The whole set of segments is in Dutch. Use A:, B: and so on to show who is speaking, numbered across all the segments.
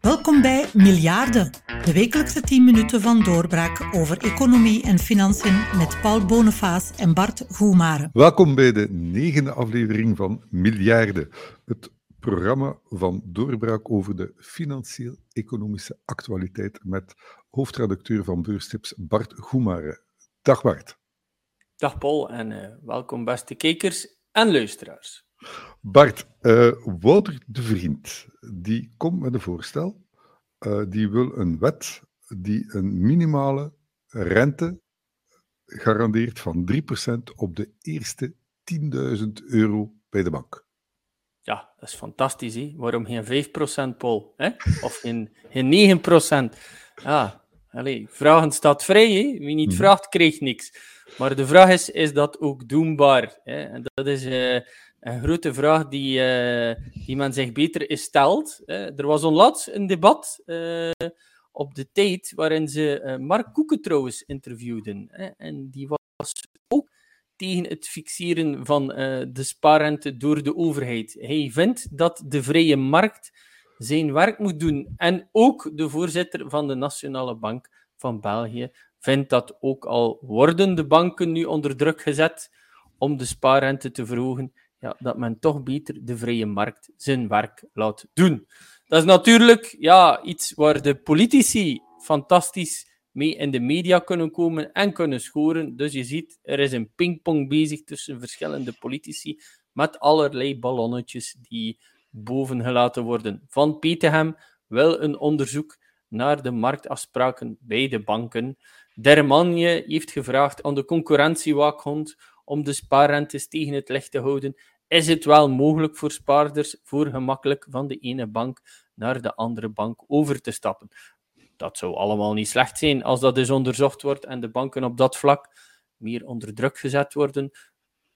A: Welkom bij Miljarden, de wekelijkse 10 minuten van doorbraak over economie en financiën met Paul Bonifaas en Bart Goemare.
B: Welkom bij de negende aflevering van Miljarden, het programma van doorbraak over de financieel-economische actualiteit met hoofdredacteur van Beurstips Bart Goemare. Dag Bart.
C: Dag Paul en uh, welkom beste kijkers en luisteraars.
B: Bart, uh, Wouter de Vriend, die komt met een voorstel. Uh, die wil een wet die een minimale rente garandeert van 3% op de eerste 10.000 euro bij de bank.
C: Ja, dat is fantastisch. Hè? Waarom geen 5% Paul? Hè? Of geen, geen 9%? Ja, allez, vragen staat vrij. Hè? Wie niet mhm. vraagt, krijgt niks. Maar de vraag is, is dat ook doenbaar? Hè? En dat is... Uh, een grote vraag die, uh, die men zich beter is stelt. er was onlangs een debat uh, op de tijd waarin ze uh, Mark Koeken trouwens interviewden. en die was ook tegen het fixeren van de spaarrente door de overheid. Hij vindt dat de vrije markt zijn werk moet doen. En ook de voorzitter van de Nationale Bank van België vindt dat ook al worden de banken nu onder druk gezet om de spaarrente te verhogen, ja, dat men toch beter de vrije markt zijn werk laat doen. Dat is natuurlijk ja, iets waar de politici fantastisch mee in de media kunnen komen en kunnen scoren. Dus je ziet, er is een pingpong bezig tussen verschillende politici met allerlei ballonnetjes die boven gelaten worden. Van Petegem wil een onderzoek naar de marktafspraken bij de banken. Dermanje heeft gevraagd aan de concurrentiewaakhond om de spaarrentes tegen het licht te houden, is het wel mogelijk voor spaarders voor gemakkelijk van de ene bank naar de andere bank over te stappen. Dat zou allemaal niet slecht zijn als dat eens onderzocht wordt en de banken op dat vlak meer onder druk gezet worden.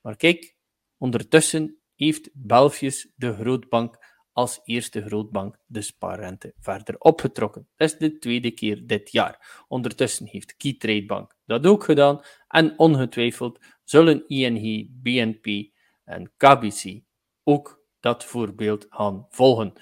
C: Maar kijk, ondertussen heeft Belfius, de grootbank, als eerste grootbank de spaarrente verder opgetrokken. Dat is de tweede keer dit jaar. Ondertussen heeft Keytrade Bank dat ook gedaan en ongetwijfeld zullen ING, BNP en KBC ook dat voorbeeld gaan volgen.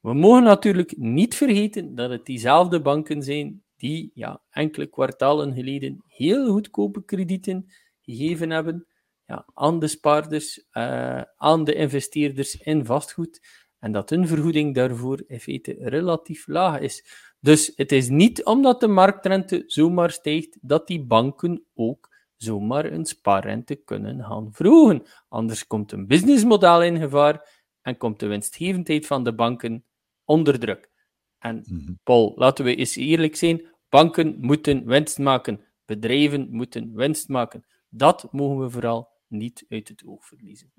C: We mogen natuurlijk niet vergeten dat het diezelfde banken zijn die ja, enkele kwartalen geleden heel goedkope kredieten gegeven hebben ja, aan de spaarders, uh, aan de investeerders in vastgoed en dat hun vergoeding daarvoor in feite relatief laag is. Dus het is niet omdat de marktrente zomaar stijgt dat die banken ook zomaar een spaarrente kunnen gaan verhogen. Anders komt een businessmodel in gevaar en komt de winstgevendheid van de banken onder druk. En mhm. Paul, laten we eens eerlijk zijn: banken moeten winst maken, bedrijven moeten winst maken. Dat mogen we vooral niet uit het oog verliezen.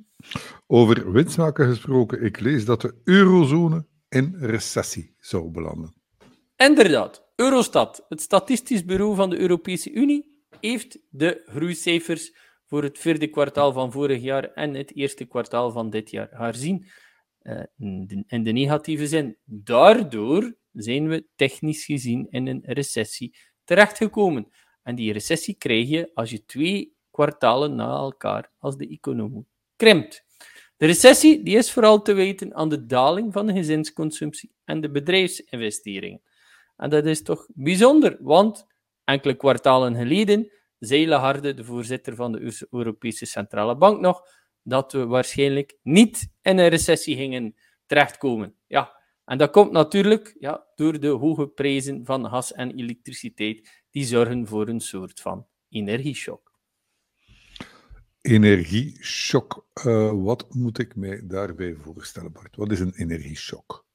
B: Over winst maken gesproken, ik lees dat de eurozone in recessie zou belanden.
C: Inderdaad, Eurostat, het statistisch bureau van de Europese Unie, heeft de groeicijfers voor het vierde kwartaal van vorig jaar en het eerste kwartaal van dit jaar herzien. Uh, in de negatieve zin. Daardoor zijn we technisch gezien in een recessie terechtgekomen. En die recessie krijg je als je twee kwartalen na elkaar als de economie krimpt. De recessie die is vooral te wijten aan de daling van de gezinsconsumptie en de bedrijfsinvesteringen. En dat is toch bijzonder, want enkele kwartalen geleden zei Lagarde, de voorzitter van de Europese Centrale Bank, nog dat we waarschijnlijk niet in een recessie gingen terechtkomen. Ja, en dat komt natuurlijk ja, door de hoge prijzen van gas en elektriciteit, die zorgen voor een soort van energieshock.
B: Energieshock. Uh, wat moet ik mij daarbij voorstellen, Bart? Wat is een energieshock?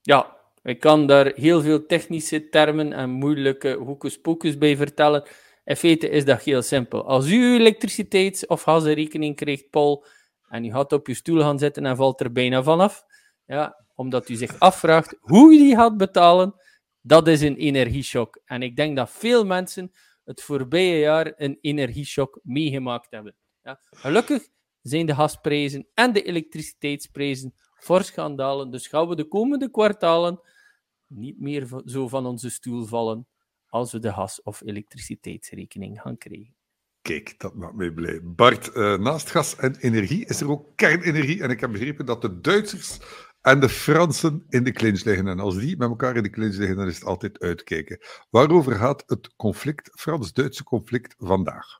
C: Ja, ik kan daar heel veel technische termen en moeilijke hokus bij vertellen. In feite is dat heel simpel. Als u elektriciteits- of gasrekening krijgt, Paul, en u gaat op uw stoel gaan zitten en valt er bijna vanaf, ja, omdat u zich afvraagt hoe u die gaat betalen, dat is een energieshock. En ik denk dat veel mensen het voorbije jaar een energieshock meegemaakt hebben. Ja. Gelukkig zijn de gasprijzen en de elektriciteitsprijzen fors gaan dalen. Dus gaan we de komende kwartalen niet meer zo van onze stoel vallen als we de gas- of elektriciteitsrekening gaan krijgen.
B: Kijk, dat maakt mij blij. Bart, uh, naast gas en energie is er ook kernenergie. En ik heb begrepen dat de Duitsers en de Fransen in de clinch liggen. En als die met elkaar in de clinch liggen, dan is het altijd uitkijken. Waarover gaat het conflict, Frans-Duitse conflict, vandaag?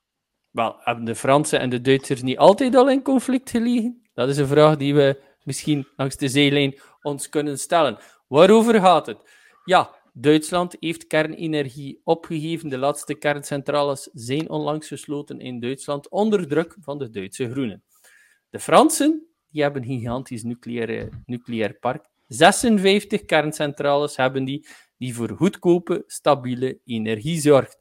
C: Wel, hebben de Fransen en de Duitsers niet altijd al in conflict gelegen? Dat is een vraag die we misschien langs de zeelijn ons kunnen stellen. Waarover gaat het? Ja, Duitsland heeft kernenergie opgegeven. De laatste kerncentrales zijn onlangs gesloten in Duitsland onder druk van de Duitse Groenen. De Fransen die hebben een gigantisch nucleair, nucleair park. 56 kerncentrales hebben die, die voor goedkope, stabiele energie zorgt.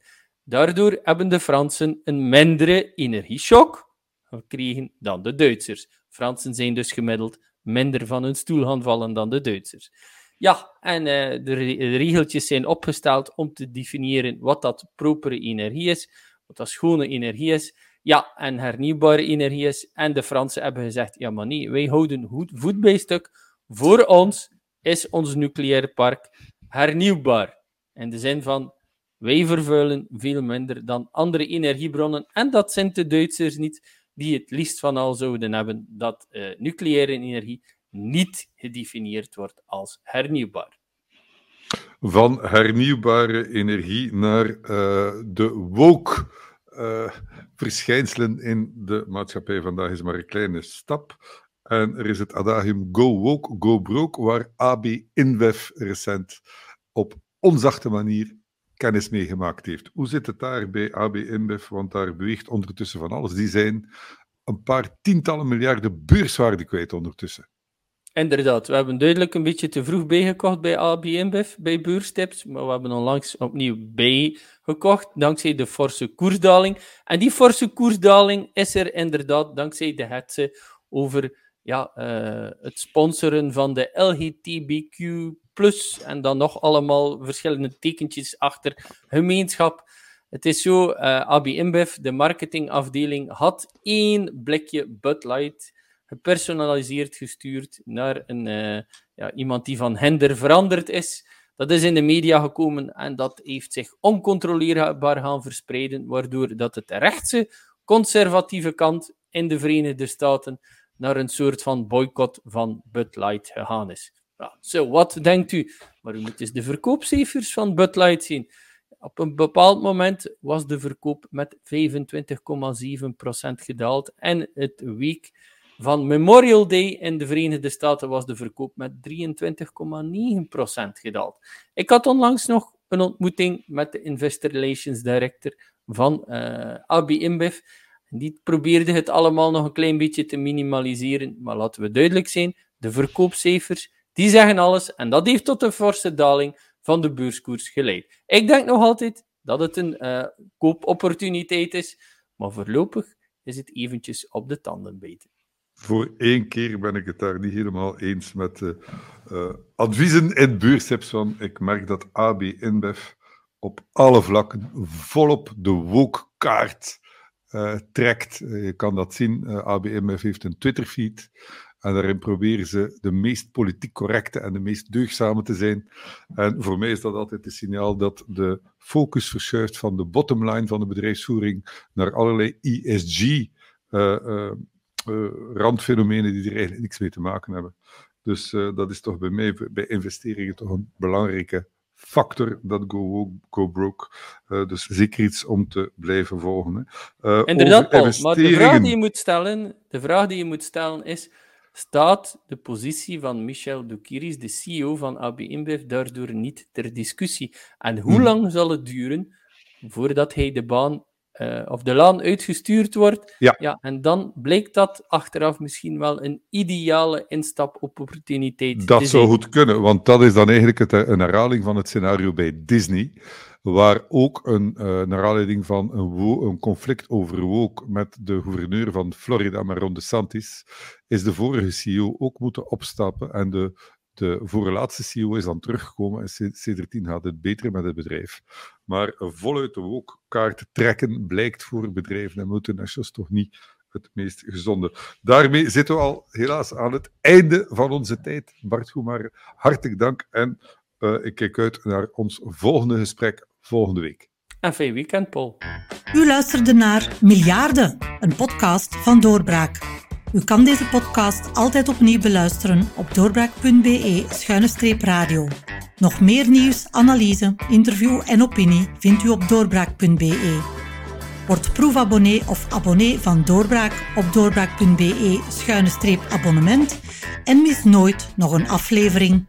C: Daardoor hebben de Fransen een mindere energieshock gekregen dan de Duitsers. Fransen zijn dus gemiddeld minder van hun stoel gaan vallen dan de Duitsers. Ja, en uh, de, regeltjes zijn opgesteld om te definiëren wat dat propere energie is, wat dat schone energie is, ja, en hernieuwbare energie is. En de Fransen hebben gezegd, ja maar nee, wij houden goed voet bij stuk. Voor ons is ons nucleaire park hernieuwbaar. In de zin van, wij vervuilen veel minder dan andere energiebronnen. En dat zijn de Duitsers niet, die het liefst van al zouden hebben dat uh, nucleaire energie niet gedefinieerd wordt als hernieuwbaar.
B: Van hernieuwbare energie naar uh, de woke uh, verschijnselen in de maatschappij vandaag is maar een kleine stap. En er is het adagium Go Woke, Go Broke, waar AB InBev recent op onzachte manier kennis meegemaakt heeft. Hoe zit het daar bij AB? Want daar beweegt ondertussen van alles. Die zijn een paar tientallen miljarden beurswaarde kwijt ondertussen.
C: Inderdaad, we hebben duidelijk een beetje te vroeg bijgekocht bij AB bij beurstips, maar we hebben onlangs opnieuw bijgekocht, dankzij de forse koersdaling. En die forse koersdaling is er inderdaad dankzij de hetze over ja, uh, het sponsoren van de LGTBQ+, en dan nog allemaal verschillende tekentjes achter gemeenschap. Het is zo, uh, AB InBev, de marketingafdeling, had één blikje Bud Light gepersonaliseerd gestuurd naar een, uh, ja, iemand die van Hender veranderd is. Dat is in de media gekomen en dat heeft zich oncontroleerbaar gaan verspreiden, waardoor dat het rechtse, conservatieve kant in de Verenigde Staten naar een soort van boycott van Bud Light gegaan is. Zo, wat denkt u? Maar u moet eens de verkoopcijfers van Bud Light zien. Op een bepaald moment was de verkoop met 25,7% gedaald en het week van Memorial Day in de Verenigde Staten was de verkoop met 23,9% gedaald. Ik had onlangs nog een ontmoeting met de Investor Relations Director van uh, eh, AB InBev. Die probeerde het allemaal nog een klein beetje te minimaliseren, maar laten we duidelijk zijn, de verkoopcijfers, die zeggen alles en dat heeft tot een forse daling van de beurskoers geleid. Ik denk nog altijd dat het een uh, koopopportuniteit is, maar voorlopig is het eventjes op de tanden bijten
B: voor één keer ben ik het daar niet helemaal eens met de uh, adviezen in beurstips van. Ik merk dat AB InBev op alle vlakken volop de woke-kaart uh, trekt. Uh, je kan dat zien. AB InBev heeft een Twitter-feed. En daarin proberen ze de meest politiek correcte en de meest deugzame te zijn. En voor mij is dat altijd een signaal dat de focus verschuift van de bottomline van de bedrijfsvoering naar allerlei ESG. Uh, uh, randfenomenen die er eigenlijk niks mee te maken hebben. Dus uh, dat is toch bij mij, bij investeringen, toch een belangrijke factor, dat go, go broke. Uh, dus zeker iets om te blijven volgen.
C: Hè. Inderdaad, Paul, maar de vraag, die je moet stellen, de vraag die je moet stellen is, staat de positie van Michel Doukiris, de CEO van AB InBev, daardoor niet ter discussie? En hoe hmm. lang zal het duren voordat hij de baan uh, of de laan uitgestuurd wordt. Ja. ja. En dan blijkt dat achteraf misschien wel een ideale instapopportuniteit.
B: Dat zou goed kunnen, want dat is dan eigenlijk het, een herhaling van het scenario bij Disney. Waar ook een, uh, naar aanleiding van een, een conflict over woke met de gouverneur van Florida, Ron DeSantis, is de vorige CEO ook moeten opstappen en de de voorlaatste CEO is dan teruggekomen en sindsdien gaat het beter met het bedrijf. Maar voluit de wookkaart trekken blijkt voor bedrijven en multinationals toch niet het meest gezonde. Daarmee zitten we al helaas aan het einde van onze tijd. Bart Goemaar, hartelijk dank en uh, ik kijk uit naar ons volgende gesprek volgende week.
C: En fijn weekend, Paul.
A: U luisterde naar Miljarden, een podcast van Doorbraak. U kan deze podcast altijd opnieuw beluisteren op doorbraak.be-radio. Nog meer nieuws, analyse, interview en opinie vindt u op doorbraak.be. Word proefabonnee of abonnee van Doorbraak op doorbraak.be-abonnement en mis nooit nog een aflevering.